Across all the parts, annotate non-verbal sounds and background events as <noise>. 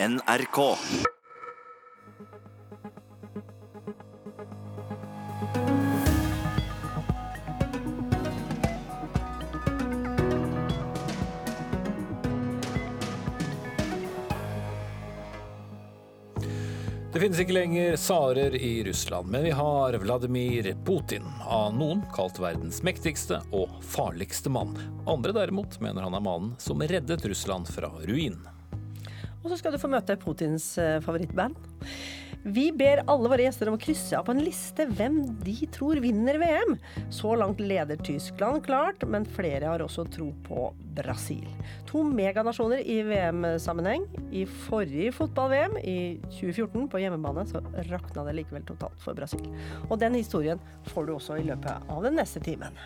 NRK. Det finnes ikke lenger tsarer i Russland, men vi har Vladimir Putin, av noen kalt verdens mektigste og farligste mann. Andre derimot mener han er mannen som reddet Russland fra ruin. Og så skal du få møte Putins eh, favorittband. Vi ber alle våre gjester om å krysse av på en liste hvem de tror vinner VM. Så langt leder Tyskland klart, men flere har også tro på Brasil. To meganasjoner i VM-sammenheng. I forrige fotball-VM, i 2014, på hjemmebane, så rakna det likevel totalt for Brasil. Og den historien får du også i løpet av den neste timen.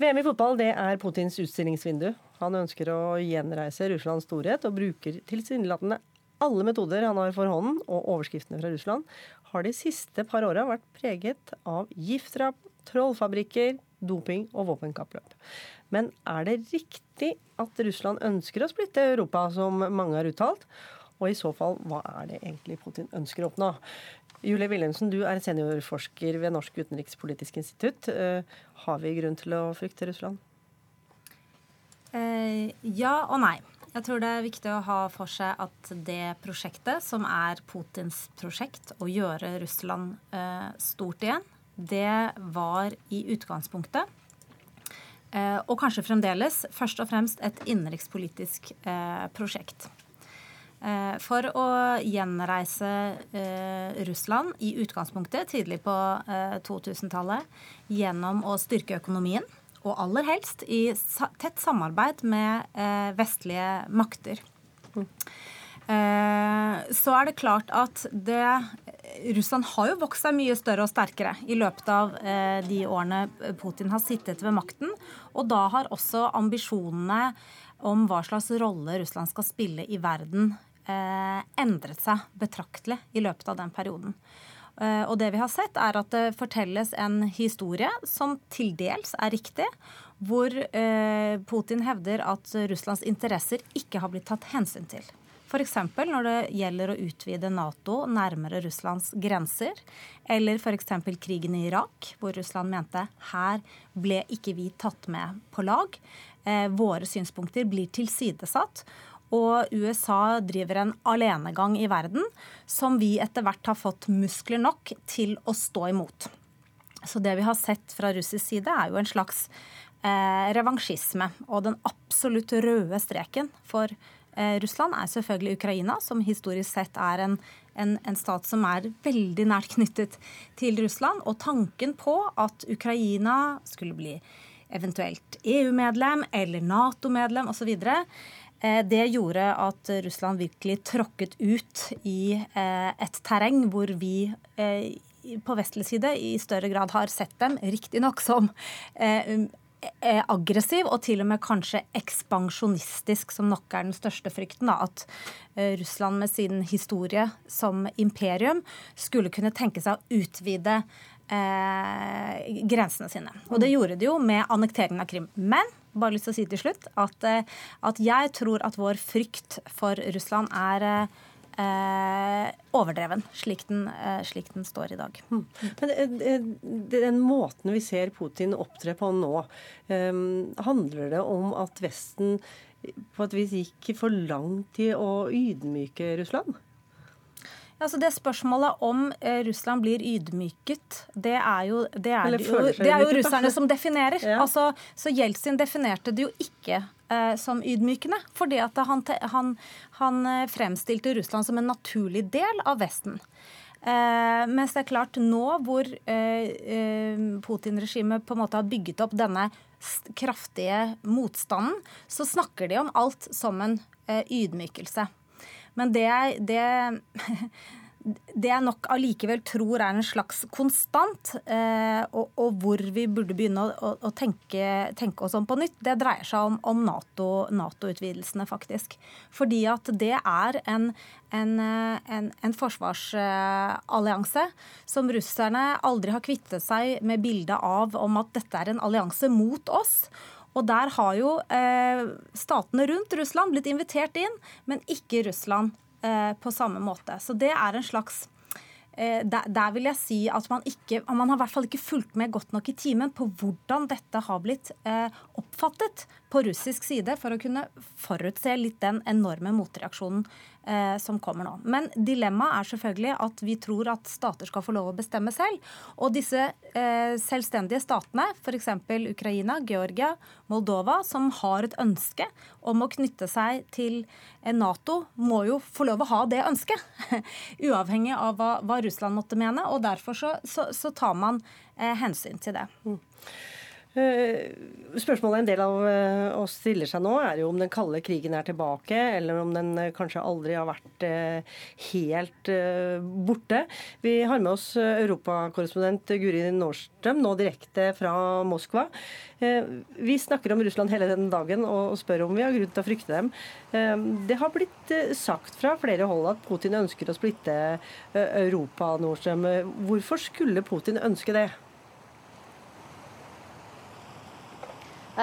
VM i fotball det er Putins utstillingsvindu. Han ønsker å gjenreise Russlands storhet og bruker tilsynelatende alle metoder han har for hånden, og overskriftene fra Russland har de siste par åra vært preget av giftdrap, trollfabrikker, doping og våpenkappløp. Men er det riktig at Russland ønsker å splitte Europa, som mange har uttalt? Og i så fall, hva er det egentlig Putin ønsker å oppnå? Julie Wilhelmsen, du er seniorforsker ved Norsk utenrikspolitisk institutt. Eh, har vi grunn til å frykte Russland? Eh, ja og nei. Jeg tror det er viktig å ha for seg at det prosjektet, som er Putins prosjekt, å gjøre Russland eh, stort igjen, det var i utgangspunktet, og kanskje fremdeles, først og fremst et innenrikspolitisk prosjekt. Eh, for å gjenreise eh, Russland i utgangspunktet tidlig på 2000-tallet eh, gjennom å styrke økonomien, og aller helst i tett samarbeid med vestlige makter. Så er det klart at det, Russland har jo vokst seg mye større og sterkere i løpet av de årene Putin har sittet ved makten. Og da har også ambisjonene om hva slags rolle Russland skal spille i verden, endret seg betraktelig i løpet av den perioden. Eh, og det vi har sett, er at det fortelles en historie som til dels er riktig, hvor eh, Putin hevder at Russlands interesser ikke har blitt tatt hensyn til. F.eks. når det gjelder å utvide Nato nærmere Russlands grenser. Eller f.eks. krigen i Irak, hvor Russland mente her ble ikke vi tatt med på lag. Eh, våre synspunkter blir tilsidesatt. Og USA driver en alenegang i verden som vi etter hvert har fått muskler nok til å stå imot. Så det vi har sett fra russisk side, er jo en slags eh, revansjisme. Og den absolutt røde streken for eh, Russland er selvfølgelig Ukraina, som historisk sett er en, en, en, stat som er veldig nært knyttet til Russland. Og tanken på at Ukraina skulle bli eventuelt EU-medlem eller Nato-medlem osv. Eh, det gjorde at Russland virkelig tråkket ut i eh, et terreng hvor vi eh, på vestlig side i større grad har sett dem, riktignok som um, aggressiv og til og med kanskje ekspansjonistisk, som nok er den største frykten. Da, at Russland med sin historie som imperium skulle kunne tenke seg å utvide eh, grensene sine. Og det gjorde de jo med annekteringen av Krim. Men bare lyst til å si til slutt at, eh, at jeg tror at vår frykt for Russland er eh, overdreven, slik den, eh, slik den, står i dag. Mm. Men eh, Den måten vi ser Putin opptre på nå, eh, handler det om at Vesten på et vis gikk for langt i å ydmyke Russland? Altså det Spørsmålet om eh, Russland blir ydmyket, det er jo, det er jo, det er jo russerne som definerer. <laughs> Ja. Altså, så Jeltsin definerte det jo ikke eh, som ydmykende. Fordi at han, han, han, eh, fremstilte Russland som en naturlig del av Vesten. Eh, mens det er klart nå hvor eh, eh Putin-regimet på en måte har bygget opp denne kraftige motstanden, så snakker de om alt som en eh, ydmykelse. Men det, det <laughs> det jeg nok allikevel tror er en slags konstant, eh, og, og, hvor vi burde begynne å, å tenke, tenke, oss om på nytt, det dreier seg om, om NATO-utvidelsene, NATO faktisk. Fordi at det er en, en, en, en forsvarsallianse som russerne aldri har kvittet seg med bildet av om at dette er en allianse mot oss. Og der har jo eh, statene rundt Russland blitt invitert inn, men ikke Russland eh, på samme måte. Så det er en slags eh, der, der, vil jeg si at man ikke Man har i hvert fall ikke fulgt med godt nok i timen på hvordan dette har blitt eh, oppfattet på russisk side, for å kunne forutse litt den enorme motreaksjonen eh, som kommer nå. Men dilemmaet er selvfølgelig at vi tror at stater skal få lov å bestemme selv. Og disse eh, selvstendige statene, f.eks. Ukraina, Georgia, Moldova, som har et ønske om å knytte seg til Nato, må jo få lov å ha det ønsket. <laughs> Uavhengig av hva, hva, Russland måtte mene. Og derfor så, så, så tar man eh, hensyn til det. Mm. Eh, spørsmålet en del av eh, oss stiller seg nå, er jo om den kalde krigen er tilbake, eller om den eh, kanskje aldri har vært helt borte. Vi har med oss europakorrespondent Guri Nordstrøm, nå direkte fra Moskva. Vi snakker om Russland hele denne dagen og spør om vi har grunn til å frykte dem. Det har blitt sagt fra flere hold at Putin ønsker å splitte Europa, Nordstrøm. Hvorfor skulle Putin ønske det?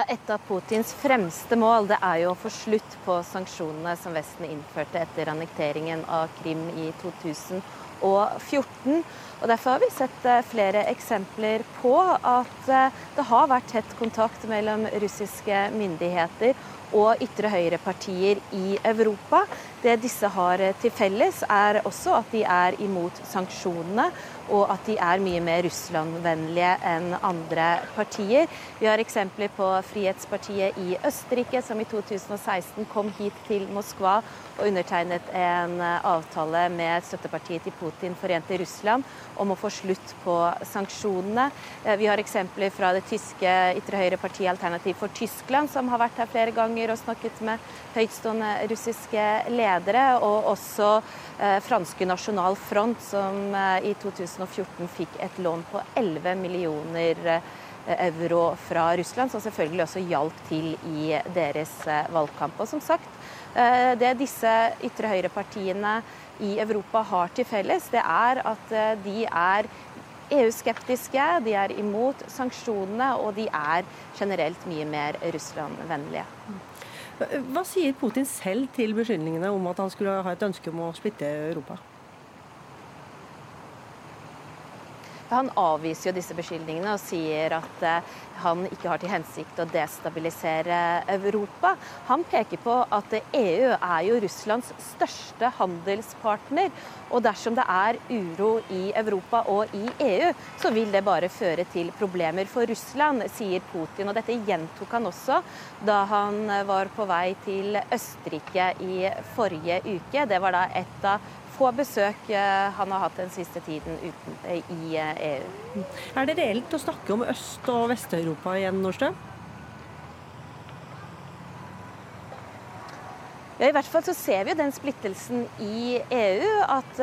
Et av Putins fremste mål det er jo å få slutt på sanksjonene som Vesten innførte etter annekteringen av Krim i 2014. Og Derfor har vi sett eh, flere eksempler på at eh, det har vært tett kontakt mellom russiske myndigheter og ytre høyre-partier i Europa. Det disse har til felles, er også at de er imot sanksjonene og at de er mye mer Russland-vennlige enn andre partier. Vi har eksempler på Frihetspartiet i Østerrike, som i 2016 kom hit til Moskva og undertegnet en avtale med støttepartiet til Putin, Forente Russland, om å få slutt på sanksjonene. Eh, vi har eksempler fra det tyske ytre høyre-partiet Alternativ for Tyskland, som har vært her flere ganger og snakket med høytstående russiske ledere, og også eh, franske Nasjonal Front, som eh, i 2014 fikk et lån på 11 millioner eh, euro fra Russland, som selvfølgelig også hjalp til i deres eh, valgkamp. Og som sagt, eh, det disse ytre høyre-partiene i Europa har til felles, det er at de er EU-skeptiske, de er imot sanksjonene, og de er generelt mye mer Russland-vennlige. Hva sier Putin selv til beskyldningene om at han skulle ha et ønske om å splitte Europa? Han avviser jo disse beskyldningene og sier at eh, han ikke har til hensikt å destabilisere Europa. Han peker på at EU er jo Russlands største handelspartner. Og dersom det er uro i Europa og i EU, så vil det bare føre til problemer for Russland, sier Putin. Og dette gjentok han også da han var på vei til Østerrike i forrige uke. Det var da et av få besøk eh, han har hatt den siste tiden uten, eh, i EU. Eh, e er det reelt å snakke om Øst- og Vest-Europa igjen, Nordstrøm? Ja, I hvert fall så ser vi jo den splittelsen i EU. At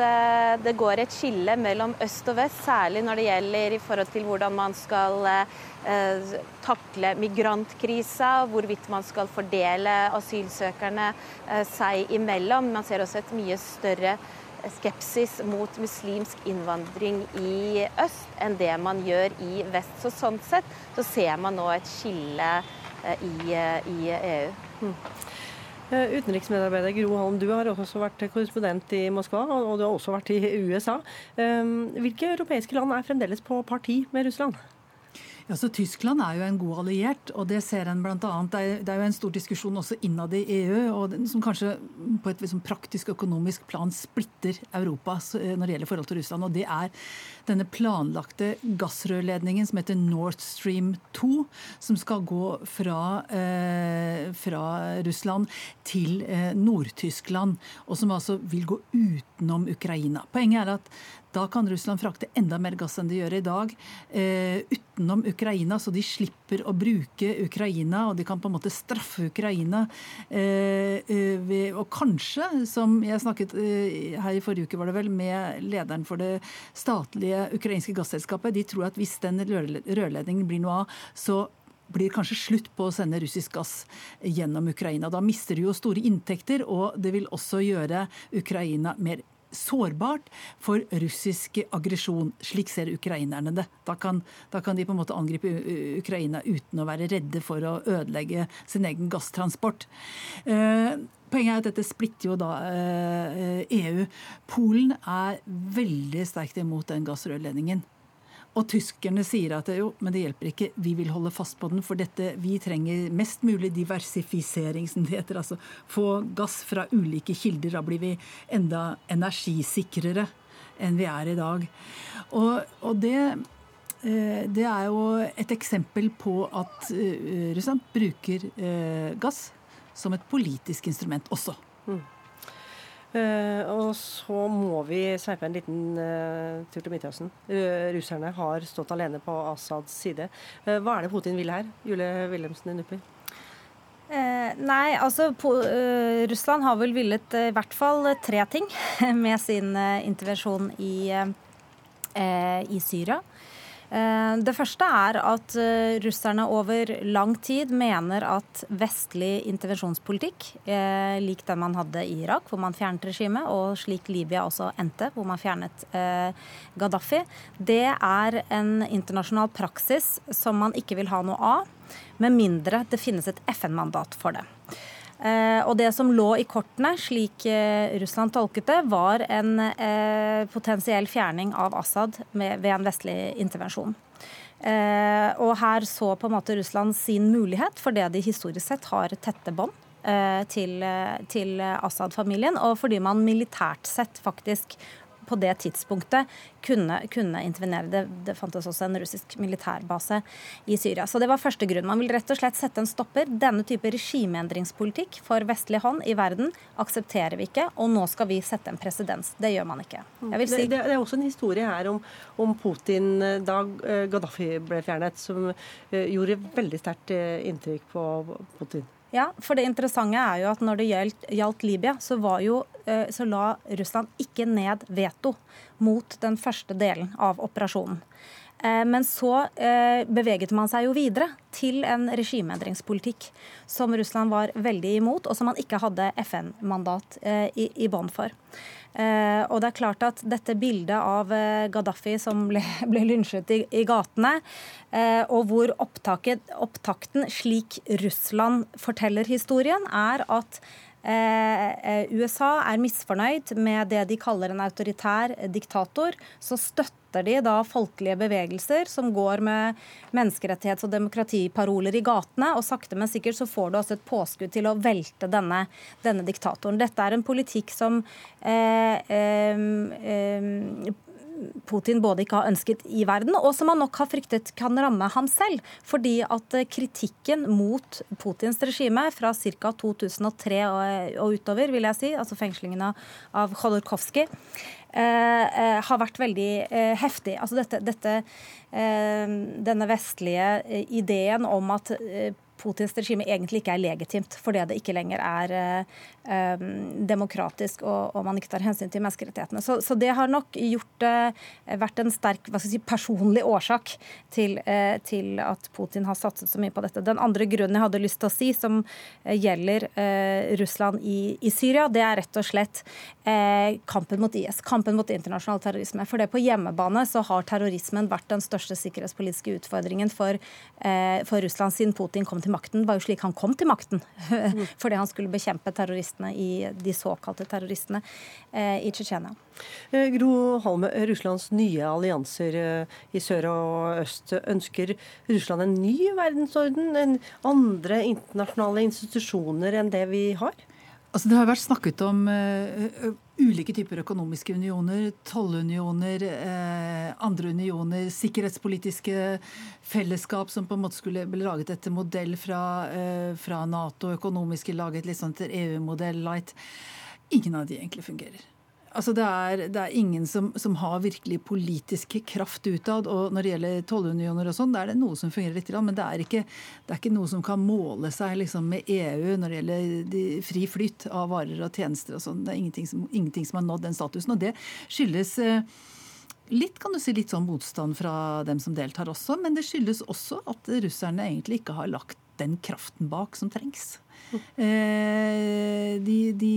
det går et skille mellom øst og vest, særlig når det gjelder i forhold til hvordan man skal takle migrantkrisa, hvorvidt man skal fordele asylsøkerne seg imellom. Man ser også et mye større skepsis mot muslimsk innvandring i øst enn det man gjør i vest. Så sånn sett så ser man nå et skille eh, i, eh, i EU. Eh, utenriksmedarbeider Gro Holm, du har også vært korrespondent i Moskva, og du har også vært i USA. Hvilke europeiske land er fremdeles på parti med Russland? Ja, så Tyskland er jo en god alliert, og det ser en blant annet. Det er jo en stor diskusjon også innad i EU, og som kanskje på et liksom praktisk økonomisk plan splitter Europa eh, når det gjelder forhold til Russland. og Det er denne planlagte gassrørledningen som heter Nord Stream 2, som skal gå fra, eh, fra Russland til eh, Nord-Tyskland, og som altså vil gå utenom Ukraina. Poenget er at da kan Russland frakte enda mer gass enn de gjør i dag eh, utenom Ukraina, så de slipper å bruke Ukraina, og de kan på en måte straffe Ukraina. Eh, eh, og kanskje, som jeg snakket her i forrige uke, var det vel, med lederen for det statlige ukrainske gasselskapet, de tror at hvis den rørledningen blir noe av, så blir kanskje slutt på å sende russisk gass gjennom Ukraina. Da mister de jo store inntekter, og det vil også gjøre Ukraina mer sårbart for russisk aggresjon. Slik ser ukrainerne det. Da kan, da kan, de på en måte angripe Ukraina uten å være redde for å ødelegge sin egen gasstransport. Eh, Poenget er at dette splitter jo da EU. Polen er veldig sterkt imot den gassrørledningen. Og tyskerne sier at jo, men det hjelper ikke, vi vil holde fast på den. For dette, vi trenger mest mulig diversifisering, som det heter. Altså få gass fra ulike kilder. Da blir vi enda energisikrere enn vi er i dag. Og, og det, eh, det er jo et eksempel på at eh, Russland bruker eh, gass som et politisk instrument også. Uh, og så må vi sveipe en liten uh, tur til Midtøsten. Uh, russerne har stått alene på Assads side. hva er det Putin vil her? Jule Wilhelmsen i Nuppi? nei, altså på, Russland har vel villet i hvert fall tre ting <laughs> med sin intervensjon i, i Syria. Eh, det første er at eh, russerne over lang tid mener at vestlig intervensjonspolitikk, eh, lik den man hadde i Irak, hvor man fjernet regimet, og slik Libya også endte, hvor man fjernet Gaddafi, det er en internasjonal praksis som man ikke vil ha noe av, med mindre det finnes et FN-mandat for det. Eh, og det som lå i kortene, slik eh, Russland tolket det, var en eh, potensiell fjerning av Assad ved en vestlig intervensjon. Og her så på en måte Russland sin mulighet, fordi de historisk sett har tette bånd til, til Assad-familien, og fordi man militært sett faktisk på det tidspunktet kunne, kunne intervenere. Det, det, fantes også en russisk militærbase i Syria. Så det var første grunn. Man vil rett og slett sette en stopper. Denne type regimeendringspolitikk for vestlig hånd i verden aksepterer vi ikke, og nå skal vi sette en presedens. Det gjør man ikke. Si det, det, er også en historie her om, om Putin eh, da eh, Gaddafi ble fjernet, som eh, gjorde veldig sterkt inntrykk på Putin. Ja, for det interessante er jo at når det gjaldt, Libya, så, jo, eh, så, la Russland ikke ned veto mot den første delen av operasjonen. Eh, men så eh, beveget man seg jo videre til en regimeendringspolitikk som Russland var veldig imot, og som man ikke hadde FN-mandat i, i bånn for. Eh, og det er klart at dette bildet av eh, Gaddafi som ble, <laughs> ble lynsjet i, i, gatene, eh, og hvor opptakten, slik Russland forteller historien, er at USA er misfornøyd med det de kaller en autoritær diktator. Så støtter de da folkelige bevegelser som går med menneskerettighets- og demokratiparoler i gatene. Og sakte, men sikkert så får du også et påskudd til å velte denne, denne diktatoren. Dette er en politikk som eh, eh, eh, Putin både ikke har ønsket i verden, og som han nok har fryktet kan ramme ham selv. Fordi at kritikken mot Putins regime fra ca. 2003 og, utover, vil jeg si, altså fengslingen av Khodorkovskij, Eh, eh, har vært veldig eh, heftig. Altså dette, dette, denne vestlige ideen om at Putins regime egentlig ikke er legitimt fordi det ikke lenger er eh, demokratisk og, og, man ikke tar hensyn til menneskerettighetene. Så, så det har nok gjort, eh, vært en sterk si, personlig årsak til, eh, til, at Putin har satset så mye på dette. Den andre grunnen jeg hadde lyst til å si, som eh, gjelder eh, Russland i, i, Syria, det er rett og slett eh, kampen mot IS, kampen mot internasjonal terrorisme. For det på hjemmebane så har terrorismen vært den største sikkerhetspolitiske utfordringen for, for Russland siden Putin kom til til makten, var jo slik han kom til makten. <laughs> Fordi han skulle bekjempe terroristene i, de såkalte terroristene eh, i Tsjetsjenia. Eh, Gro Holme, Russlands nye allianser eh, i sør og øst. Ønsker Russland en ny verdensorden? En andre internasjonale institusjoner enn det vi har? Altså, det har vært snakket om uh, ulike typer økonomiske unioner, tollunioner, uh, andre unioner, sikkerhetspolitiske fellesskap som på en måte skulle bli laget etter modell fra, uh, fra Nato, økonomiske laget litt sånn etter EU-modell light. Ingen av de egentlig fungerer. Altså det, er, det er ingen som, som, har virkelig politisk kraft utad. Og når det gjelder tollunioner og sånn, da er det noe som fungerer litt. Men det er ikke, det er ikke noe som kan måle seg liksom, med EU når det gjelder de, fri flyt av varer og tjenester og sånn. Det er ingenting som, ingenting som, har nådd den statusen. Og det skyldes eh, litt kan du si, litt sånn motstand fra dem som deltar også, men det skyldes også at russerne egentlig ikke har lagt den kraften bak som trengs. Eh, de, de,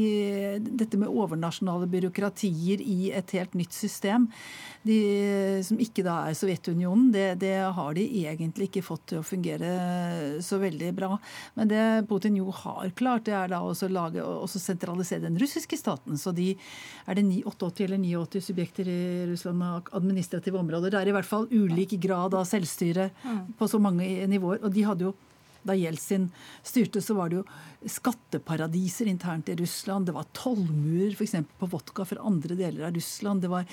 dette med overnasjonale byråkratier i et helt nytt system, de, som ikke da er Sovjetunionen, det, det, har de egentlig ikke fått til å fungere så veldig bra. Men det Putin jo har klart, det er da også, lage, også sentralisere den russiske staten. Så de er det 88 eller 89 subjekter i Russland med administrative områder. Det er i hvert fall ulik grad av selvstyre på så mange nivåer. Og de hadde jo da Jeltsin styrte, så var det jo skatteparadiser internt i Russland. Det var tollmurer f.eks. på vodka fra andre deler av Russland. Det var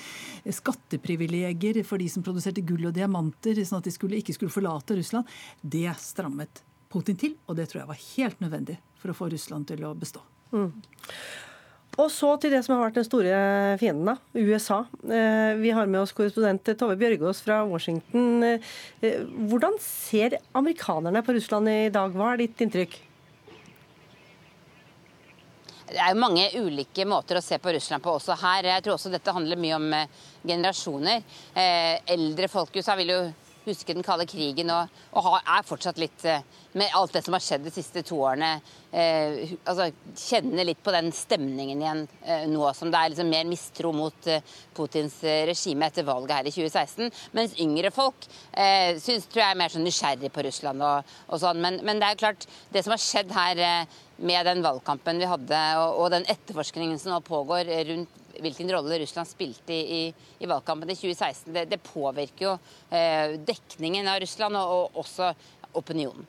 skatteprivilegier for de som produserte gull og diamanter, sånn at de skulle, ikke skulle forlate Russland. Det strammet Putin til, og det tror jeg var helt nødvendig for å få Russland til å bestå. Mm. Og så til det som har vært den store fienden, da, USA. Eh, vi har med oss korrespondent Tove Bjørgaas fra Washington. Eh, hvordan ser amerikanerne på Russland i dag? Hva er ditt inntrykk? Det er jo mange ulike måter å se på Russland på også her. Jeg tror også dette handler mye om eh, generasjoner. Eldre folk i USA vil jo huske den kalde krigen og, og er fortsatt litt eh, Med alt det som har skjedd de siste to årene, eh, altså kjenne litt på den stemningen igjen eh, nå som det er liksom mer mistro mot eh, Putins eh, regime etter valget her i 2016. Mens yngre folk eh, syns, tror jeg er mer sånn nysgjerrig på Russland og, og sånn. Men, men, det er klart, det som har skjedd her eh, med den valgkampen vi hadde, og, og den etterforskningen som nå pågår rundt hvilken rolle Russland spilte i, i, i valgkampen i 2016, det, det påvirker jo eh, dekningen av Russland og, og, også opinionen.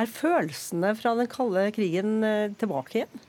Er følelsene fra den kalde krigen eh, tilbake igjen?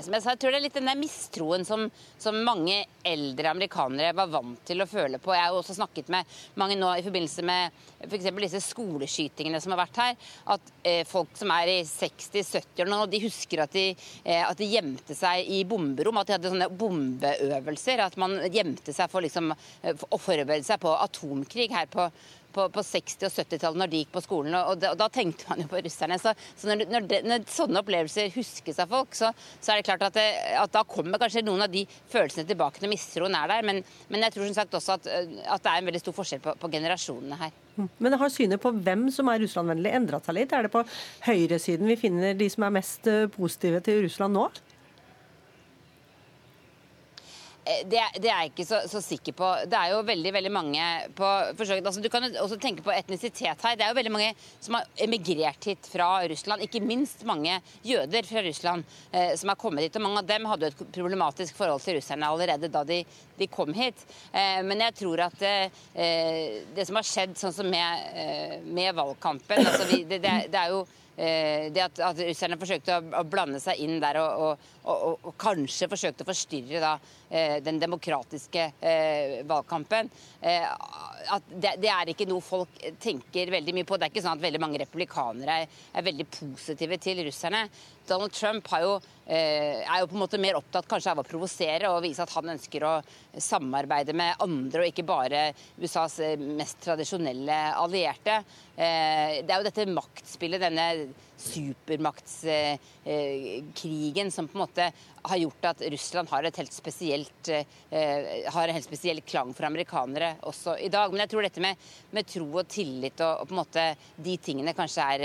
Som jeg sa, jeg tror det er litt den der mistroen som, som, mange eldre amerikanere var vant til å føle på. Jeg har også snakket med mange nå i forbindelse med f.eks. disse skoleskytingene som har vært her. At eh, folk som er i 60-70-årene, de husker at de, eh, at de, gjemte seg i bomberom. At de hadde sånne bombeøvelser. At man gjemte seg for liksom, eh, å forberede seg på atomkrig her på på, på 60- og 70-tallet når de gikk på skolen. Og, da, og, da, tenkte man jo på russerne. Så, så når, når, de, når, sånne opplevelser huskes av folk, så, så er det klart at, det, at, da kommer kanskje noen av de følelsene tilbake når mistroen er der. Men, men, jeg tror som sagt også at, at, det er en veldig stor forskjell på, på generasjonene her. Men har synet på hvem som er Russlandvennlig endra seg litt? Er det på høyresiden vi finner de som er mest eh, positive til Russland nå? Eh, det, det, er jeg ikke så, så, sikker på. Det er jo veldig veldig mange på forsøk, altså Du kan også tenke på etnisitet her. Det er jo veldig mange som har emigrert hit fra Russland. Ikke minst mange jøder fra Russland eh, som har kommet hit. og Mange av dem hadde jo et problematisk forhold til russerne allerede da de, de kom hit. Eh, men jeg tror at eh, det som har skjedd sånn som med, eh, med valgkampen altså vi, det, det, det er jo Eh, det at, at, russerne forsøkte å, å, blande seg inn der og, og, og, og kanskje forsøkte å forstyrre da, eh, den demokratiske eh, valgkampen. Eh, det, det, er ikke noe folk tenker veldig mye på. Det er ikke sånn at veldig mange republikanere er, er veldig positive til russerne. Donald Trump har jo, eh, er jo på en måte mer opptatt kanskje av å provosere og vise at han ønsker å samarbeide med andre, og ikke bare USAs eh, mest tradisjonelle allierte. Eh, det er jo dette maktspillet, denne supermaktskrigen, som på en måte har gjort at Russland har, et helt spesielt, har en helt spesiell klang for amerikanere også i dag. Men jeg tror dette med, med tro og tillit og, og, på en måte de tingene kanskje er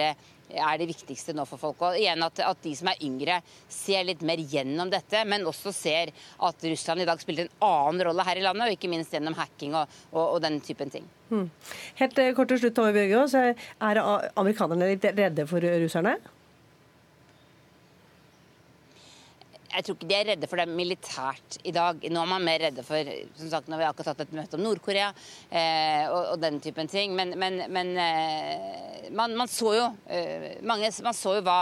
er det viktigste nå for folk. Og igjen at, at, de som er yngre, ser litt mer gjennom dette, men også ser at Russland i dag spiller en annen rolle her i landet, og ikke minst gjennom hacking og, og, og den typen ting. Hmm. Helt eh, kort til slutt, Tove Bjørgaas. Er amerikanerne litt redde for russerne? Jeg tror ikke de er redde for det militært i dag. Nå er man mer redde for som sagt, Når vi akkurat hatt et møte om Nord-Korea eh, og, og, den typen ting. Men, men, men eh, man, man, så jo eh, mange, man så jo hva,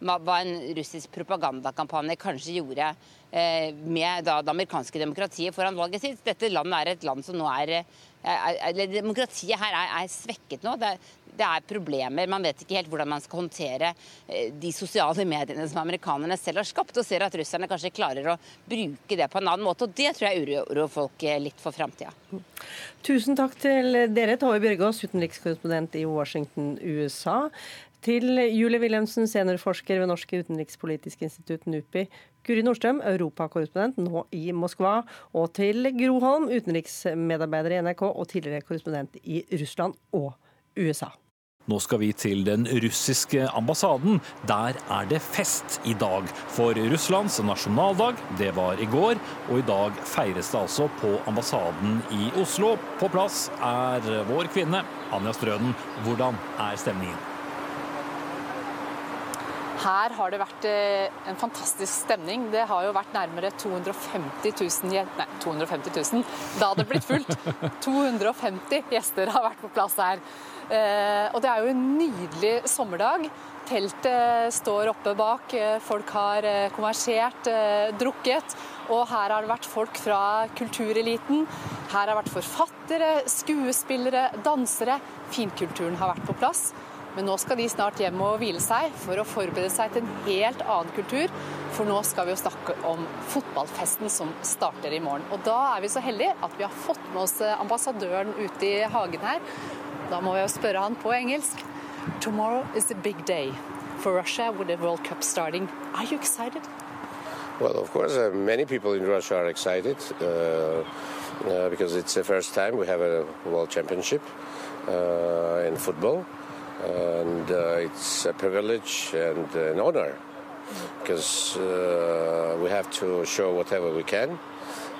hva en russisk propagandakampanje kanskje gjorde eh, med da, det amerikanske demokratiet foran valget sitt. Dette landet er et land som nå er, er, er Demokratiet her er, er svekket nå. Det, det er problemer. Man vet ikke helt hvordan man skal håndtere eh, de sosiale mediene som amerikanerne selv har skapt, og ser at russerne kanskje klarer å bruke det på en annen måte. og Det tror jeg uroer folk eh, litt for framtida. Tusen takk til dere, Tove Bjørgaas, utenrikskorrespondent i Washington, USA. Til Julie Wilhelmsen, seniorforsker ved Norsk utenrikspolitisk institutt, NUPI. Guri Nordstrøm, europakorrespondent nå i Moskva. Og til Gro Holm, utenriksmedarbeider i NRK og tidligere korrespondent i Russland og USA. Nå skal vi til den russiske ambassaden. Der er det fest i dag. For Russlands nasjonaldag, det var i går, og i dag feires det altså på ambassaden i Oslo. På plass er vår kvinne, Anja Strøden. Hvordan er stemningen? Her har det vært eh, en fantastisk stemning. Det har jo vært nærmere 250 000 Nei, 250 000. Da hadde det blitt fullt. <laughs> 250 gjester har vært på plass her. Eh, og det er jo en nydelig sommerdag. Teltet står oppe bak. Eh, folk har konversert, drukket. Og her har det vært folk fra kultureliten. Her har det vært forfattere, skuespillere, dansere. Finkulturen har vært på plass. Men nå skal de snart hjem og hvile seg for å forberede seg til en helt annen kultur. For nå skal vi jo snakke om fotballfesten som starter i morgen. Og da er vi så heldige at vi har fått med oss ambassadøren ute i hagen her. Da må vi jo spørre han på engelsk. Tomorrow is a big day for Russia with the World Cup starting. Are you excited? Well, of course, uh, many people in Russia are excited uh, uh, because it's the first time we have a World Championship uh, in football. And uh, it's a privilege and an honor because uh, we have to show whatever we can.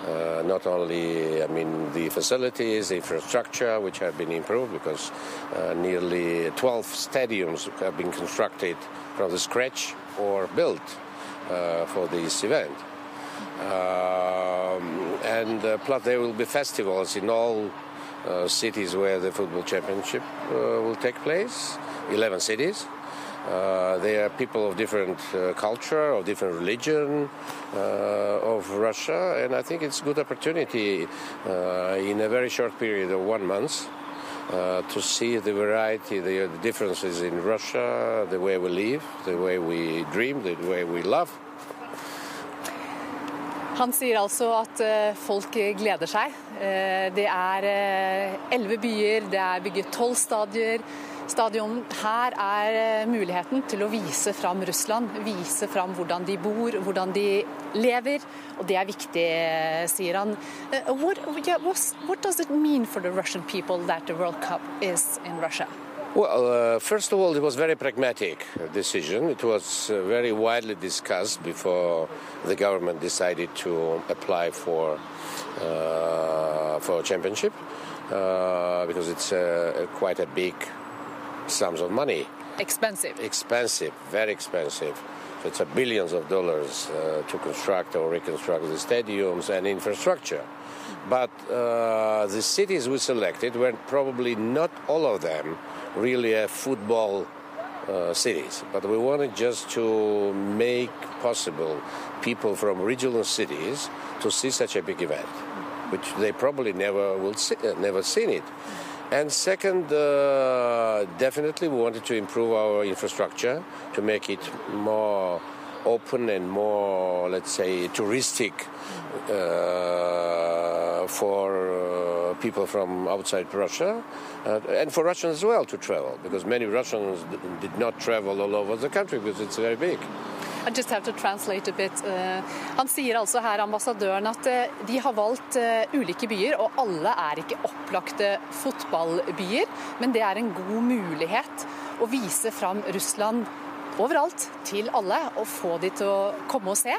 Uh, not only, I mean, the facilities, the infrastructure, which have been improved because uh, nearly 12 stadiums have been constructed from the scratch or built uh, for this event. Um, and uh, plus, there will be festivals in all cities where the football championship uh, will take place, 11 cities. Uh, they are people of different uh, culture, of different religion uh, of Russia, and I think it's a good opportunity uh, in a very short period of one month to see the variety, the differences in Russia, the way we live, the way we dream, the way we love. Han sier altså at eh, folk gleder seg. Eh, det er eh, elleve byer, det er bygget tolv stadier. stadion. Her er muligheten til å vise fram Russland, vise fram hvordan de bor, hvordan de lever. Og det er viktig, sier han. Does it mean for the Russian people that World Cup is in Russia? Well, uh, first of all, it was very pragmatic decision. It was uh, very widely discussed before the government decided to apply for uh, for a championship uh, because it's quite a big sums of money. Expensive. Expensive, very expensive. So it's a billions of dollars uh, to construct or reconstruct the stadiums and infrastructure. But uh, the cities we selected were probably not all of them really a football uh, cities, but we wanted just to make possible people from regional cities to see such a big event, which they probably never will see, uh, never seen it. And second, uh, definitely we wanted to improve our infrastructure to make it more open and more, let's say, touristic uh, for uh, people from outside Russia uh, and for Russians as well to travel because many Russians did not travel all over the country because it's very big. I just have to translate a bit. Uh, han sier altså her, ambassadøren, at uh, de har valgt uh, ulike byer, og alle er ikke opplagte fotballbyer, men det er en god mulighet å vise fram Russland overalt til alle, og få de til å komme og se.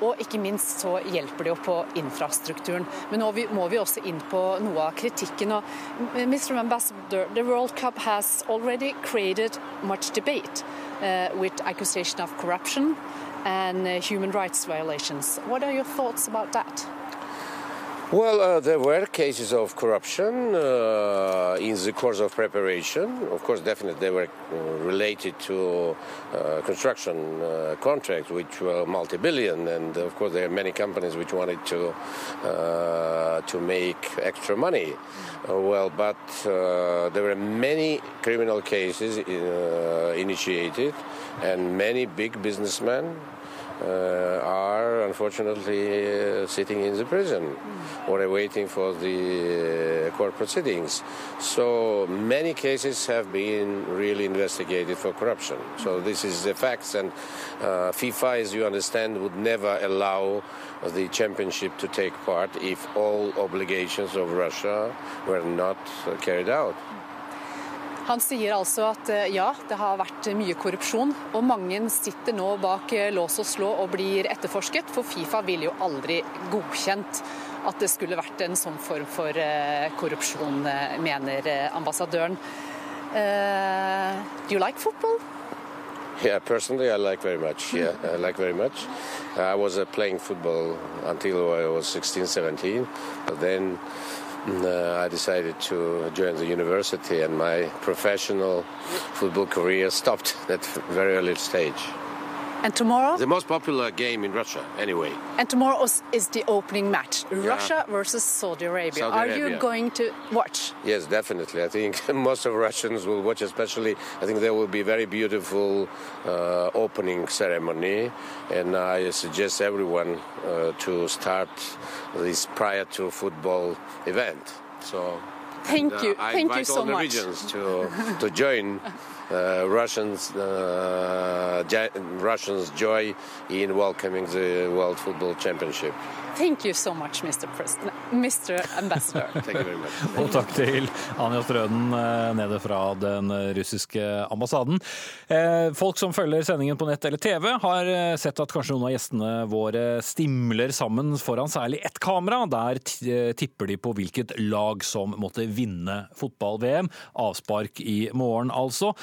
Og ikke minst så hjelper det jo på infrastrukturen. Men nå må vi også inn på noe av kritikken. Og Mr. Ambassador, the World Cup has already created much debate uh, with accusation of corruption and uh, human rights violations. What are your thoughts about that? Well, uh, there were cases of corruption uh, in the course of preparation. Of course, definitely they were uh, related to uh, construction uh, contracts, which were multi-billion, and of course there are many companies which wanted to uh, to make extra money. well, but there were many criminal cases initiated, and many big businessmen are unfortunately uh, sitting in the prison or awaiting for the uh, court proceedings. So many cases have been really investigated for corruption. So this is the facts, and uh, FIFA, as you understand, would never allow the championship to take part if all obligations of Russia were not carried out. Han sier altså at eh, ja, det har vært mye korrupsjon, og mange sitter nå bak eh, lås og slå og blir etterforsket, for Fifa ville jo aldri godkjent at det skulle vært en sånn form for eh, korrupsjon, mener ambassadøren. Uh, do you like football? Yeah, personally, I like very much. Yeah, I like very much. I was uh, playing football until I was 16, 17, but then Uh, I decided to join the university, and my professional football career stopped at very early stage. And tomorrow? The most popular game in Russia, anyway. And tomorrow is the opening match yeah. Russia versus Saudi Arabia. Saudi Are Arabia. you going to watch? Yes, definitely. I think <laughs> most of Russians will watch, especially, I think there will be very beautiful uh, opening ceremony. And I suggest everyone uh, to start this prior to football event. So. Thank and, you. I Thank invite you so all the much. regions to, to join uh, Russians uh, Russians joy in welcoming the World Football Championship. Thank you so much, Mr. President, Mr. Ambassador. <laughs> Og takk til Anja Strøden eh, nede fra den russiske ambassaden. Eh, folk som følger sendingen på nett eller TV, har eh, sett at kanskje noen av gjestene våre stimler sammen foran særlig ett kamera. Der tipper de på hvilket lag som måtte vinne fotball-VM. Avspark i morgen, altså.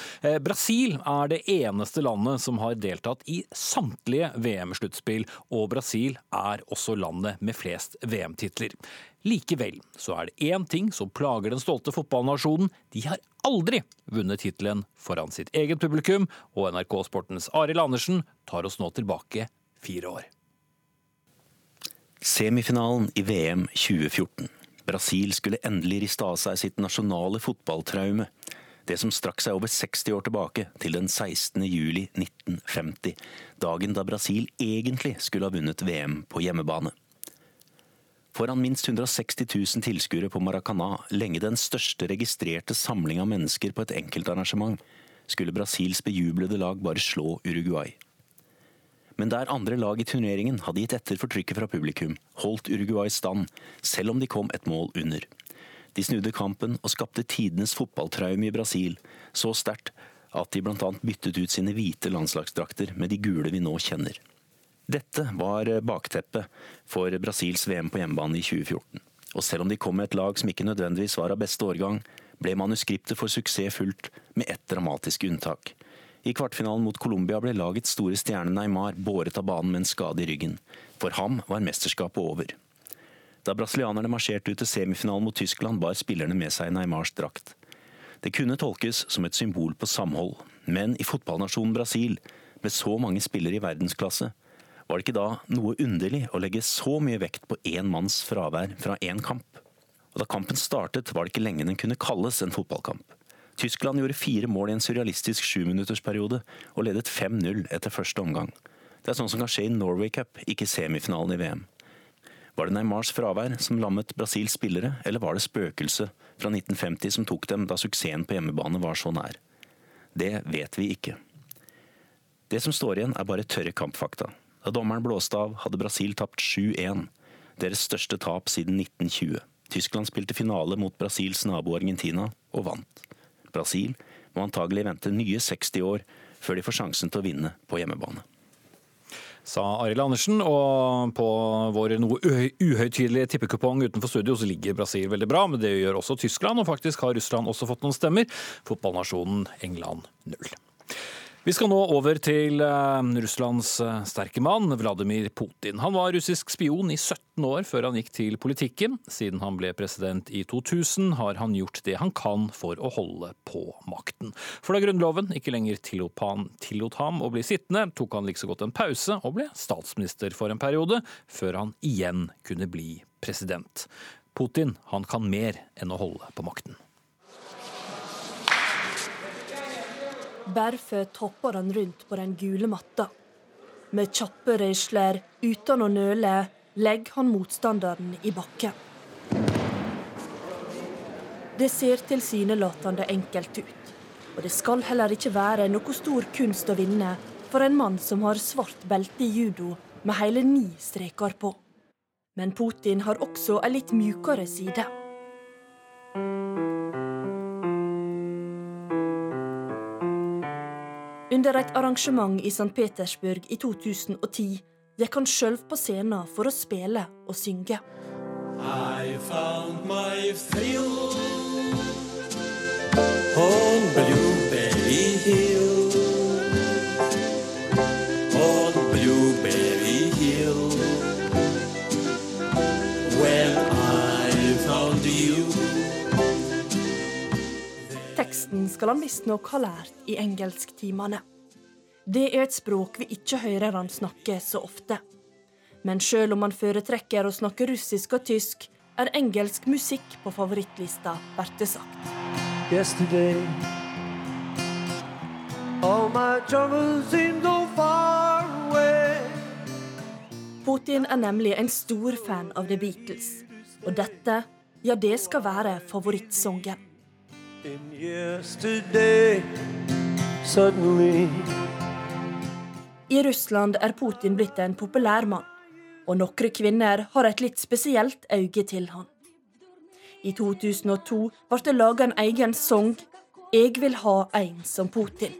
Brasil er det eneste landet som har deltatt i samtlige VM-sluttspill, og Brasil er også landet landet med flest VM-titler. Likevel så er det én ting som plager den stolte fotballnasjonen. De har aldri vunnet tittelen foran sitt eget publikum, og NRK Sportens Arild Andersen tar oss nå tilbake fire år. Semifinalen i VM 2014. Brasil skulle endelig riste av seg sitt nasjonale fotballtraume. Det som strakk seg over 60 år tilbake, til den 16. juli 1950. Dagen da Brasil egentlig skulle ha vunnet VM på hjemmebane. Foran minst 160 000 tilskuere på Maracana, lenge den største registrerte samling av mennesker på et enkeltarrangement, skulle Brasils bejublede lag bare slå Uruguay. Men der andre lag i turneringen hadde gitt etter for trykket fra publikum, holdt Uruguay stand, selv om de kom et mål under. De snudde kampen og skapte tidenes fotballtraume i Brasil, så sterkt at de bl.a. byttet ut sine hvite landslagsdrakter med de gule vi nå kjenner. Dette var bakteppet for Brasils VM på hjemmebane i 2014. Og selv om de kom med et lag som ikke nødvendigvis var av beste årgang, ble manuskriptet for suksess fulgt, med ett dramatisk unntak. I kvartfinalen mot Colombia ble lagets store stjerne Neymar båret av banen med en skade i ryggen. For ham var mesterskapet over. Da brasilianerne marsjerte ut til semifinalen mot Tyskland, bar spillerne med seg Neymars drakt. Det kunne tolkes som et symbol på samhold, men i fotballnasjonen Brasil, med så mange spillere i verdensklasse, var det ikke da noe underlig å legge så mye vekt på én manns fravær fra én kamp? Og Da kampen startet, var det ikke lenge den kunne kalles en fotballkamp. Tyskland gjorde fire mål i en surrealistisk sjuminuttersperiode og ledet 5-0 etter første omgang. Det er sånn som kan skje i Norway Cup, ikke semifinalen i VM. Var det Neymars fravær som lammet Brasils spillere, eller var det spøkelset fra 1950 som tok dem da suksessen på hjemmebane var så nær? Det vet vi ikke. Det som står igjen, er bare tørre kampfakta. Da dommeren blåste av, hadde Brasil tapt 7-1. Deres største tap siden 1920. Tyskland spilte finale mot Brasils nabo Argentina, og vant. Brasil må antagelig vente nye 60 år før de får sjansen til å vinne på hjemmebane. Sa Arild Andersen, og på vår noe uhøytidelige tippekupong utenfor studio så ligger Brasil veldig bra, men det gjør også Tyskland, og faktisk har Russland også fått noen stemmer. Fotballnasjonen England null. Vi skal nå over til uh, Russlands uh, sterke mann, Vladimir Putin. Han var russisk spion i 17 år før han gikk til politikken. Siden han ble president i 2000 har han gjort det han kan for å holde på makten. For da Grunnloven ikke lenger tillot ham å bli sittende, tok han like så godt en pause og ble statsminister for en periode, før han igjen kunne bli president. Putin han kan mer enn å holde på makten. Berføtt hopper han rundt på den gule matta. Med kjappe røysler, uten å nøle, legger han motstanderen i bakken. Det ser tilsynelatende enkelt ut. Og det skal heller ikke være noe stor kunst å vinne for en mann som har svart belte i judo med hele ni streker på. Men Putin har også ei litt mjukere side. Under et arrangement i St. Petersburg i 2010 gikk han sjøl på scenen for å spille og synge. I found my thrill on Blueberry Teksten skal han visstnok ha lært i engelsktimene. Det er et språk vi ikke hører han snakke så ofte. Men sjøl om han foretrekker å snakke russisk og tysk, er engelsk musikk på favorittlista, blir det sagt. Yesterday, all my so far away. Putin er nemlig en stor fan av The Beatles. Og dette, ja, det skal være favorittsongen. I Russland er Putin blitt en populær mann og noen kvinner har et litt spesielt øye til han. I 2002 ble det laga en egen sang 'Jeg vil ha en som Putin'.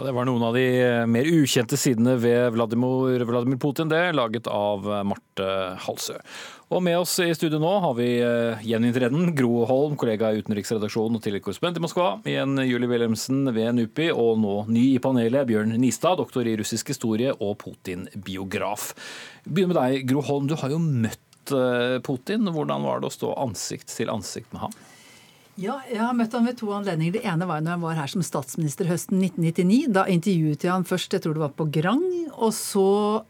Ja, Det var noen av de mer ukjente sidene ved Vladimir, Vladimir Putin, det, laget av Marte Halsø. Og med oss i studio nå har vi Jenny gjeninntreden Gro Holm, kollega i utenriksredaksjonen og tidligere korrespondent i Moskva, igjen Julie Wilhelmsen ved NUPI, og nå ny i panelet Bjørn Nistad, doktor i russisk historie og Putin-biograf. Begynner med deg, Gro Holm. Du har jo møtt eh, Putin. Hvordan var det å stå ansikt til ansikt med ham? Ja, jeg har møtt han ved to anledninger. Det ene var når han var her som statsminister høsten 1999. Da intervjuet jeg han først, jeg tror det var på Grang, og så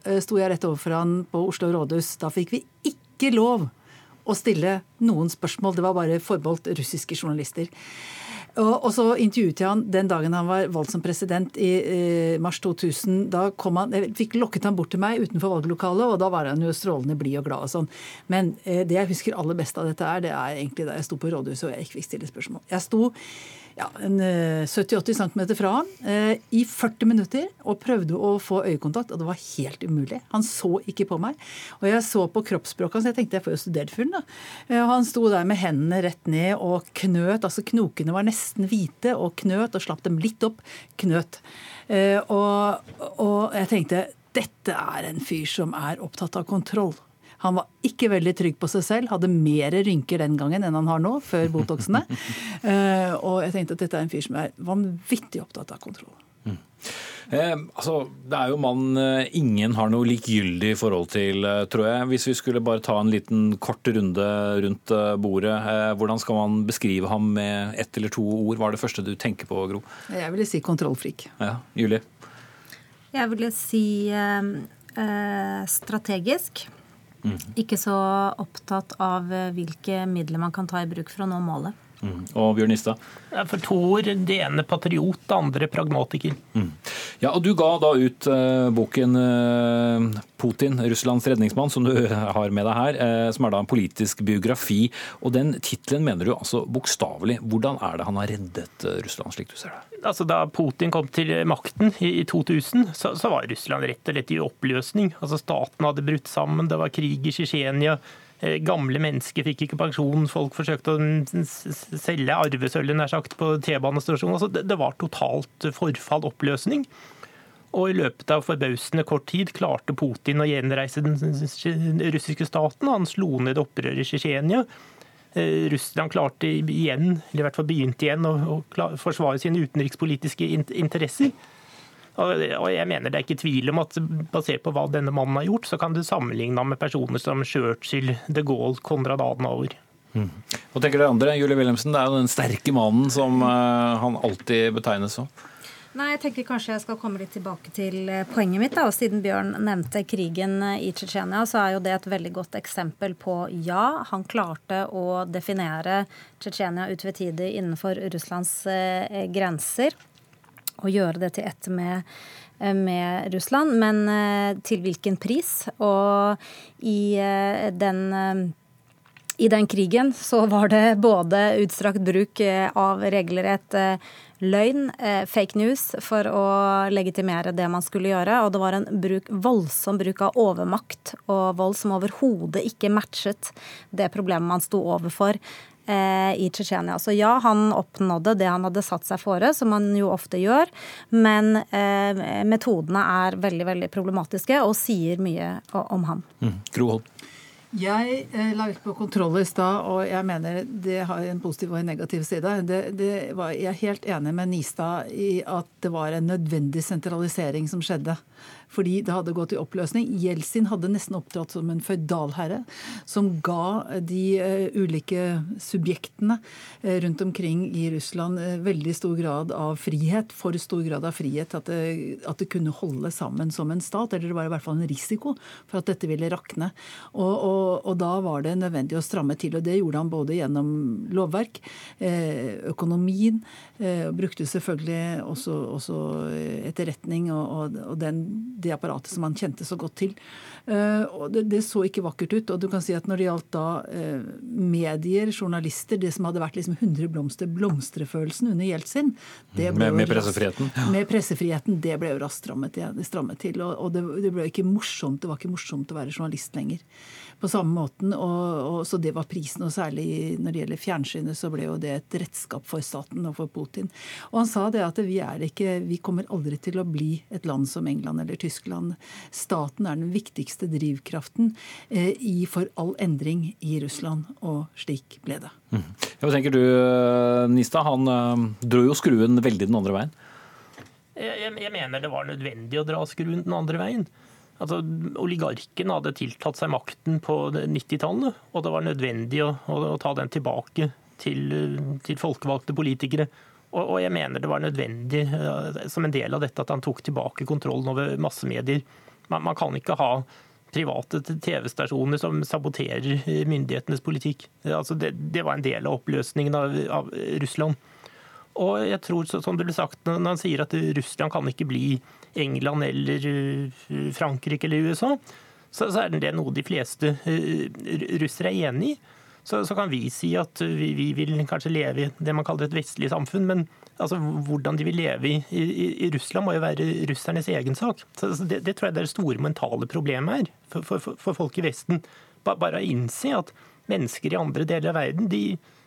eh, sto jeg rett overfor han på Oslo rådhus. Da fikk vi ikke lov å stille noen spørsmål. Det var bare forbeholdt russiske journalister. Og, og, så intervjuet jeg han den dagen han var valgt som president i eh, mars 2000. Da han, fikk lokket han bort til meg utenfor valglokalet, og da var han jo strålende blid og glad og sånn. Men eh, det jeg husker aller best av dette er, det er egentlig da jeg sto på rådhuset og jeg ikke fikk stille spørsmål. Jeg sto ja, 70-80 cm fra han eh, i 40 minutter og prøvde å få øyekontakt, og det var helt umulig. Han så ikke på meg. Og jeg så på kroppsspråket hans, jeg tenkte jeg får jo studert fyren, da. Eh, han sto der med hendene rett ned og knøt, altså knokene var nesten hvite, og knøt og slapp dem litt opp. Knøt. Eh, og, og jeg tenkte dette er en fyr som er opptatt av kontroll. Han var ikke veldig trygg på seg selv, hadde mer rynker den gangen enn han har nå, før Botoxene. uh, <laughs> og jeg tenkte at dette er en fyr som er vanvittig opptatt av kontroll. Mm. Eh, altså, det er jo mann eh, ingen har noe likegyldig forhold til, eh, tror jeg. Hvis vi skulle bare ta en liten kort runde rundt bordet, eh, hvordan skal man beskrive ham med ett eller to ord? Hva er det første du tenker på, Gro? Jeg ville si kontrollfrik. Ja, Julie? Jeg ville si eh, strategisk. Ikke så opptatt av eh, hvilke midler man kan ta i bruk for å nå målet. Mm. Og Bjørn Nistad? For to ord. Det ene patriot, det andre pragmatiker. Mm. Ja, og Du ga da ut uh, boken uh, 'Putin, Russlands redningsmann', som du <laughs> har med deg her. Uh, som er da en politisk biografi. Og Den tittelen mener du altså bokstavelig. Hvordan er det han har reddet Russland, slik du ser det? altså Da Putin kom til makten i 2000, så, så var Russland rett og slett i oppløsning. Altså Staten hadde brutt sammen, det var krig i Tsjetsjenia. Eh, gamle mennesker fikk ikke pensjon, folk forsøkte å selge arvesølvet nær sagt på T-banestasjonen. Altså, det, var totalt forfall, oppløsning. Og i løpet av forbausende kort tid klarte Putin å gjenreise den russiske staten. Han slo ned opprøret i Tsjetsjenia. Eh, Russland klarte igjen, eller i hvert fall begynte igjen, å forsvare sine utenrikspolitiske interesser. Og jeg mener det er ikke tvil om at basert på hva denne mannen har gjort, så kan du sammenligne ham med personer som Churchill, de Gaulle, Konrad Adenauer. Mm. Hva tenker dere andre? Julie Wilhelmsen, det er jo den sterke mannen som uh, han alltid betegnes som. Nei, jeg tenker kanskje jeg skal komme litt tilbake til eh, poenget mitt. da, og Siden Bjørn nevnte krigen eh, i Tsjetsjenia, så er jo det et veldig godt eksempel på ja, han klarte å definere Tsjetsjenia utvetydig innenfor Russlands eh, grenser. Og gjøre det til ett med med Russland, men til hvilken pris? Og i den i den krigen så var det både utstrakt bruk av regelrett løgn, eh, fake news, for å legitimere det man skulle gjøre. Og det var en bruk, voldsom bruk av overmakt og vold som overhodet ikke matchet det problemet man sto overfor eh, i Tsjetsjenia. Så ja, han oppnådde det han hadde satt seg fore, som han jo ofte gjør. Men eh, metodene er veldig veldig problematiske og sier mye om han. Mm. Gro jeg eh, la vekt på kontroll i stad, og jeg mener det har en positiv og en negativ side. Det, det var, jeg er helt enig med Nistad i at det var en nødvendig sentralisering som skjedde fordi det hadde gått i oppløsning. Jeltsin hadde nesten opptrådt som en føydalherre som ga de uh, ulike subjektene uh, rundt omkring i Russland veldig stor grad av frihet, for stor grad av frihet at det, at det, kunne holde sammen som en stat. Eller det var i hvert fall en risiko for at dette ville rakne. Og, og, og da var det nødvendig å stramme til. Og det gjorde han både gjennom lovverk, økonomien, brukte selvfølgelig også, også etterretning og, og, og den det apparatet som han kjente så godt til. Eh, og det, det, så ikke vakkert ut. Og du kan si at når det gjaldt da eh, medier, journalister, det som hadde vært liksom 100 blomster, blomstrefølelsen under Jeltsin det ble med, med pressefriheten? Ja. med pressefriheten. Det ble jo raskt strammet, strammet til. Og, og det, det, ble ikke morsomt, det var ikke morsomt å være journalist lenger på samme måten. Og, og, så det var prisen. Og særlig når det gjelder fjernsynet, så ble jo det et redskap for staten og for Putin. Og han sa det at vi er ikke Vi kommer aldri til å bli et land som England eller Tyskland. Staten er den viktigste drivkraften eh, i for all endring i Russland, og slik ble det. Mm. Hva tenker du, Nista? Han øh, dro jo skruen veldig den andre veien. Jeg, jeg mener det var nødvendig å dra skruen den andre veien. Altså, oligarken hadde tiltatt seg makten på 90-tallet, og det var nødvendig å, å, ta den tilbake til, til folkevalgte politikere. Og, og, jeg mener det var nødvendig uh, som en del av dette at han tok tilbake kontrollen over massemedier. Man, man kan ikke ha private TV-stasjoner som saboterer myndighetenes politikk. Altså det, det, var en del av oppløsningen av, av Russland. Og jeg tror, som det ble sagt når han sier at Russland kan ikke bli England eller eh, Frankrike eller USA, så, er det noe de fleste eh, russere er enig i. Så, så, kan vi si at vi, vi, vil kanskje leve i det man kaller et vestlig samfunn, men altså, hvordan de vil leve i, i, i, Russland må jo være russernes egen sak. Så, så det, det, tror jeg det er det store mentale problemet her for, for, for, folk i Vesten. Bare å innse at mennesker i andre deler av verden de,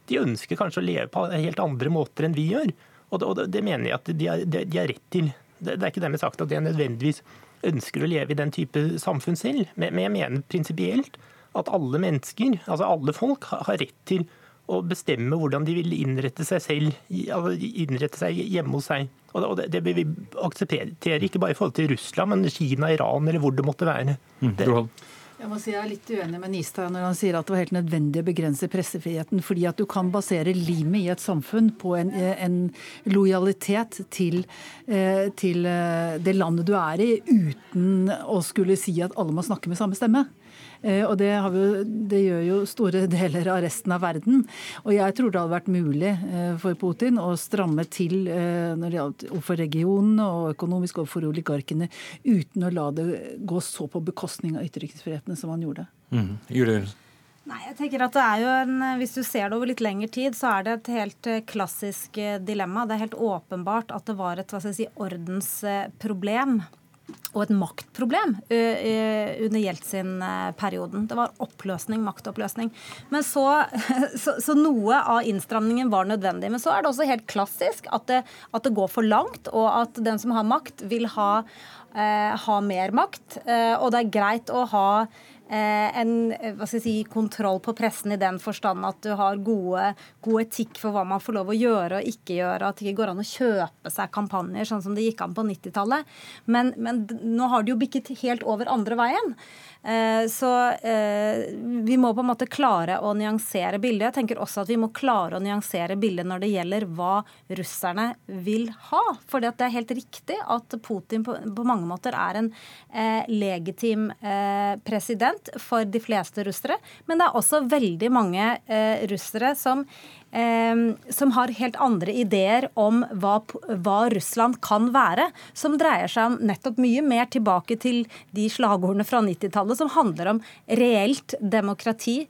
de, ønsker kanskje å leve på helt andre måter enn vi gjør. Og det, og det mener jeg at de har rett til. Det, er ikke dermed sagt at jeg nødvendigvis ønsker å leve i den type samfunn selv, men jeg mener prinsipielt at alle mennesker, altså alle folk, har rett til å bestemme hvordan de vil innrette seg selv, innrette seg hjemme hos seg. Og det, det vil vi akseptere, ikke bare i forhold til Russland, men Kina, Iran eller hvor det måtte være. Mm, det, jeg må si jeg er litt uenig med Nistad når han sier at det var helt nødvendig å begrense pressefriheten. Fordi at du kan basere limet i et samfunn på en, en lojalitet til, eh, til, eh, det landet du er i, uten å skulle si at alle må snakke med samme stemme. Eh, og det, vi, det, gjør jo store <laughs> deler av resten av verden. Og jeg tror det hadde vært mulig eh, for Putin å stramme til eh, når det gjaldt overfor regionene og økonomisk overfor oligarkene, uten å la det gå så på bekostning av ytterriksfrihetene som han gjorde. Mm. Julie. Nei, jeg tenker at det er jo en, Hvis du ser det over litt lengre tid, så er det et helt klassisk dilemma. Det er helt åpenbart at det var et hva skal jeg si, ordensproblem og et maktproblem under Jeltsin-perioden. Det var oppløsning, maktoppløsning. Men så, <laughs> så, så, noe av innstramningen var nødvendig. Men så er det også helt klassisk at det, at det går for langt, og at den som har makt, vil ha, eh, ha mer makt. Eh, og det er greit å ha Eh, en hva skal jeg si, kontroll på pressen i den forstand at du har gode, god etikk for hva man får lov å gjøre og ikke gjøre, at det ikke går an å kjøpe seg kampanjer sånn som det gikk an på 90-tallet. Men, men nå har det jo bikket helt over andre veien. Eh, så eh, vi må på en måte klare å nyansere bildet. Jeg tenker også at vi må klare å nyansere bildet når det gjelder hva russerne vil ha. For det er helt riktig at Putin på mange måter er en legitim president for de fleste russere. Men det er også veldig mange eh, russere som, eh, som har helt andre ideer om hva, hva, Russland kan være. Som dreier seg om nettopp mye mer tilbake til de slagordene fra 90-tallet som handler om reelt demokrati.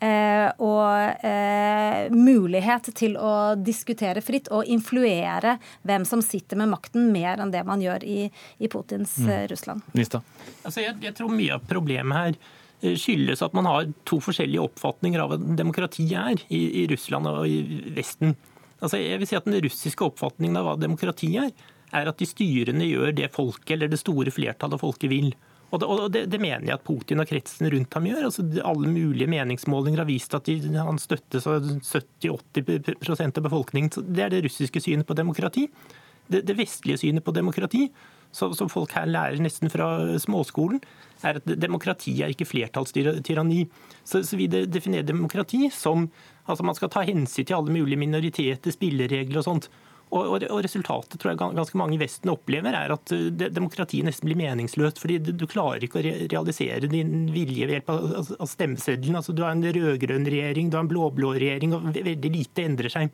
Eh, og eh, mulighet til å diskutere fritt og influere hvem som sitter med makten, mer enn det man gjør i, i Putins mm. Eh, Russland. Altså, jeg, jeg, tror mye av problemet her eh, skyldes at man har to forskjellige oppfatninger av hva demokrati er i, i Russland og i Vesten. Altså, jeg vil si at Den russiske oppfatningen av hva demokrati er, er at de styrende gjør det folket eller det store flertallet av folket vil. Og det, og det, det, mener jeg at Putin og kretsen rundt ham gjør. Altså, alle mulige meningsmålinger har vist at de, han støttes av 70-80% av befolkningen. Så det er det russiske synet på demokrati. Det, det vestlige synet på demokrati, som folk her lærer nesten fra småskolen, er at demokrati er ikke flertallstyranni. Så, så vi definerer demokrati som altså man skal ta hensyn til alle mulige minoriteter, spilleregler og sånt. Og, og, Resultatet tror jeg ganske mange i Vesten opplever, er at uh, demokratiet nesten blir meningsløst. fordi Du, klarer ikke å re realisere din vilje ved hjelp av, av stemmeseddelen. Altså, du har en rød-grønn regjering, du har en blå-blå regjering, og veldig lite endrer seg.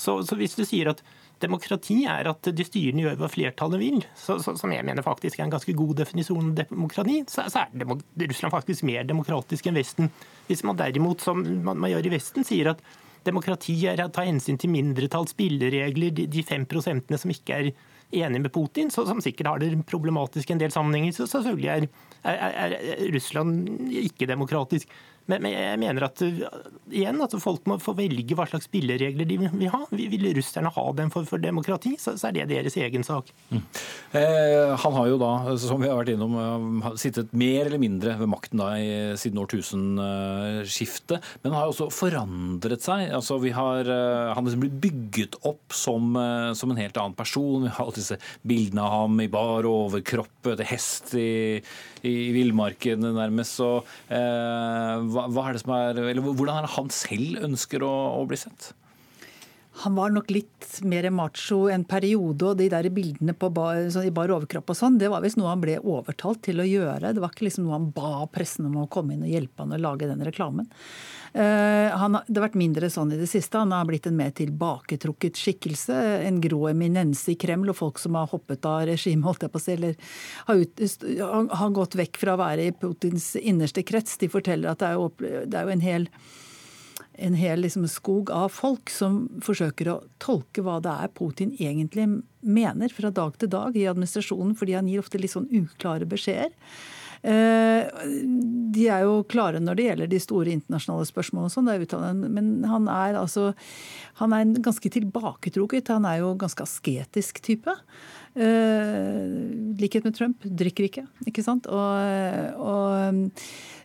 Så, så, hvis du sier at demokrati er at de styrende gjør hva flertallet vil, så, så, som jeg mener faktisk er en ganske god definisjon av demokrati, så, er demok Russland faktisk mer demokratisk enn Vesten. Hvis man derimot, som man, man gjør i Vesten, sier at Demokrati er å ta hensyn til mindretall, spilleregler, de fem prosentene som ikke er enige med Putin, så, som sikkert har det problematisk i en del sammenhenger. Så selvfølgelig er, er, er Russland ikke demokratisk. Men, men jeg mener at igjen, at folk må få velge hva slags spilleregler de vil ha. Vil russerne ha dem for, for demokrati, så, så, er det deres egen sak. Mm. Eh, han har jo da, som vi har vært innom, eh, sittet mer eller mindre ved makten da i, siden årtusenskiftet. Men han har også forandret seg. Altså, har, eh, han har liksom blitt bygget opp som, eh, som, en helt annen person. Vi har alle disse bildene av ham i bar overkropp, til hest i, i villmarken nærmest. Så, eh, hva, hva, er det som er, eller hvordan er det han selv ønsker å, å bli sett? Han var nok litt mer macho en periode, og de der bildene bar, i bar overkropp og sånn, det var visst noe han ble overtalt til å gjøre. Det var ikke liksom noe han ba pressen om å komme inn og hjelpe han å lage den reklamen. Uh, han, det har vært mindre sånn i det siste. Han har blitt en mer tilbaketrukket skikkelse. En grå eminense i Kreml og folk som har hoppet av regimet, holdt jeg på å si, eller har, ut, har, gått vekk fra å være i Putins innerste krets. De forteller at det er jo, det er jo en hel en hel liksom, skog av folk som forsøker å tolke hva det er Putin egentlig mener fra dag til dag i administrasjonen, fordi han gir ofte litt sånn uklare beskjeder. Eh, de er jo klare når det gjelder de store internasjonale spørsmålene, sånn, men han er altså han er en ganske tilbaketrukket. Han er jo ganske asketisk type. Uh, likhet med Trump. Drikker ikke, ikke sant. Og, og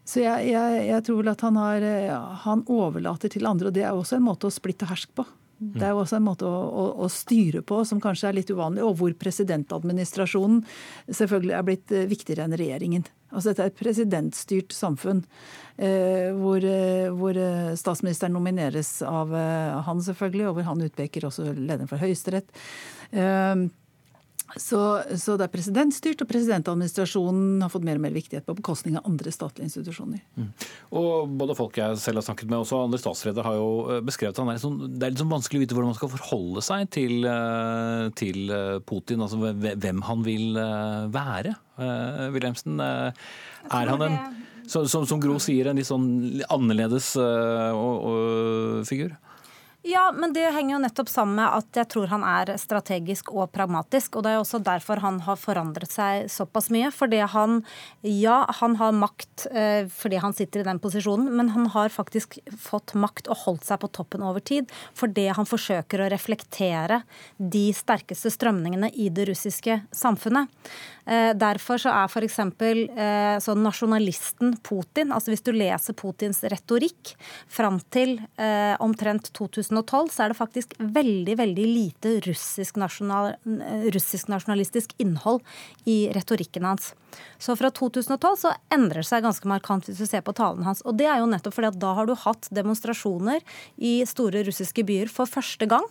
så jeg, jeg, jeg, tror vel at han, har, han overlater til andre, og det er også en måte å splitte hersk på. Det er jo også en måte å, å, å, styre på som kanskje er litt uvanlig, og hvor presidentadministrasjonen selvfølgelig er blitt eh, viktigere enn regjeringen. Altså Dette er et presidentstyrt samfunn eh, hvor, eh, hvor, eh, statsministeren nomineres av eh, han, selvfølgelig, og hvor han utpeker også lederen for Høyesterett. Eh, så, så, det er presidentstyrt, og presidentadministrasjonen har fått mer og mer viktighet på bekostning av andre statlige institusjoner. Mm. Og Både folk jeg selv har snakket med, også andre statsledere har jo eh, beskrevet at sånn, det er litt sånn vanskelig å vite hvordan man skal forholde seg til, eh, til eh, Putin, altså hvem han vil være. Wilhelmsen, er han en, som, som Gro sier, en litt sånn annerledes figur? Ja, men det henger jo nettopp sammen med at jeg tror han er strategisk og pragmatisk. Og det er jo også derfor han har forandret seg såpass mye. Fordi han, ja, han har makt eh, fordi han sitter i den posisjonen, men han har faktisk fått makt og holdt seg på toppen over tid fordi han forsøker å reflektere de sterkeste strømningene i det russiske samfunnet. Eh, derfor så er f.eks. Eh, sånn nasjonalisten Putin, altså hvis du leser Putins retorikk fram til eh, omtrent 2012, så er det faktisk veldig, veldig lite russisk, nasjonal, russisk nasjonalistisk innhold i retorikken hans. Så fra 2012 så endrer det seg ganske markant hvis du ser på talen hans. Og det er jo nettopp fordi at da har du hatt demonstrasjoner i store russiske byer for første gang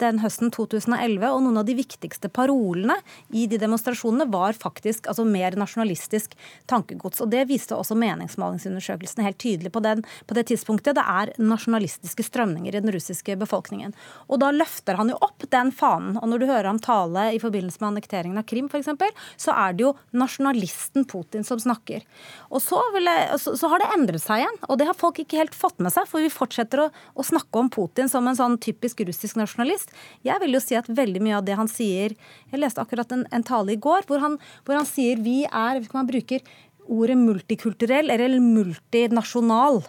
den høsten 2011. Og noen av de viktigste parolene i de demonstrasjonene var har faktisk altså, mer nasjonalistisk tankegods. Og Det viste også meningsmålingsundersøkelsen helt tydelig på, den, på det tidspunktet. Det er nasjonalistiske strømninger i den russiske befolkningen. Og da løfter han jo opp den fanen. Og når du hører ham tale i forbindelse med annekteringen av Krim f.eks., så er det jo nasjonalisten Putin som snakker. Og så, jeg, så, så, har det endret seg igjen, og det har folk ikke helt fått med seg. For vi fortsetter å, å snakke om Putin som en sånn typisk russisk nasjonalist. Jeg vil jo si at veldig mye av det han sier Jeg leste akkurat en, en tale i går hvor han, hvor han sier vi er hvis Man bruker ordet multikulturell eller multinasjonal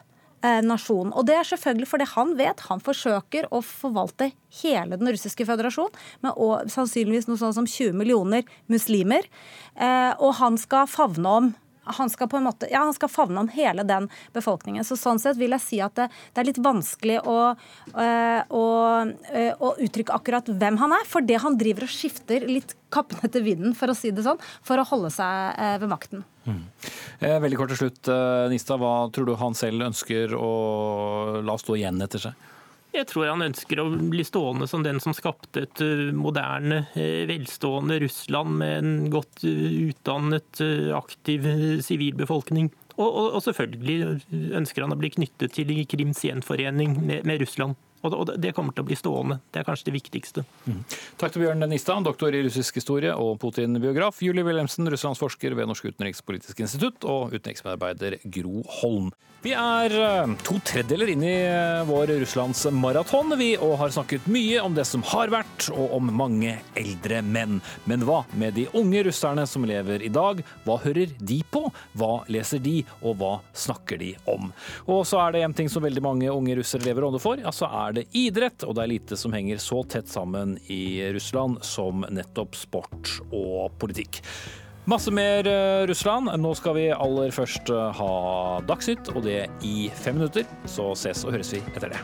eh, nasjon. Og det er selvfølgelig fordi han vet han forsøker å forvalte hele den russiske føderasjon, med sannsynligvis noe sånn som 20 millioner muslimer. Eh, og han skal favne om han skal på en måte, ja, han skal favne om hele den befolkningen. Så Sånn sett vil jeg si at det, det er litt vanskelig å, øh, å, øh, å, uttrykke akkurat hvem han er. For det han driver og skifter litt kappen etter vinden, for å si det sånn, for å holde seg øh, ved makten. Mm. Veldig kort til slutt, Nista. Hva tror du han selv ønsker å la stå igjen etter seg? Jeg tror han ønsker å bli stående som den som skapte et eh, moderne, eh, velstående Russland med en godt eh, utdannet, aktiv sivilbefolkning. Og, og, og, selvfølgelig ønsker han å bli knyttet til Krims gjenforening med, med Russland. Og det kommer til å bli stående. Det er kanskje det viktigste. Mm. Takk til Bjørn Nistad, doktor i russisk historie og Putin-biograf. Julie Wilhelmsen, russlandsforsker ved Norsk utenrikspolitisk institutt, og utenriksmedarbeider Gro Holm. Vi er eh, to tredjedeler inn i eh, vår russlandsmaraton, vi, og har snakket mye om det som har vært, og om mange eldre menn. Men hva med de unge russerne som lever i dag? Hva hører de på? Hva leser de, og hva snakker de om? Og så er det en ting som veldig mange unge russere lever ånde for, ja, så er det idrett, og det er lite som henger så tett sammen i Russland som nettopp sport og politikk. Masse mer eh, Russland. Nå skal vi aller først eh, ha Dagsnytt, og det i fem minutter. Så ses og høres vi etter det.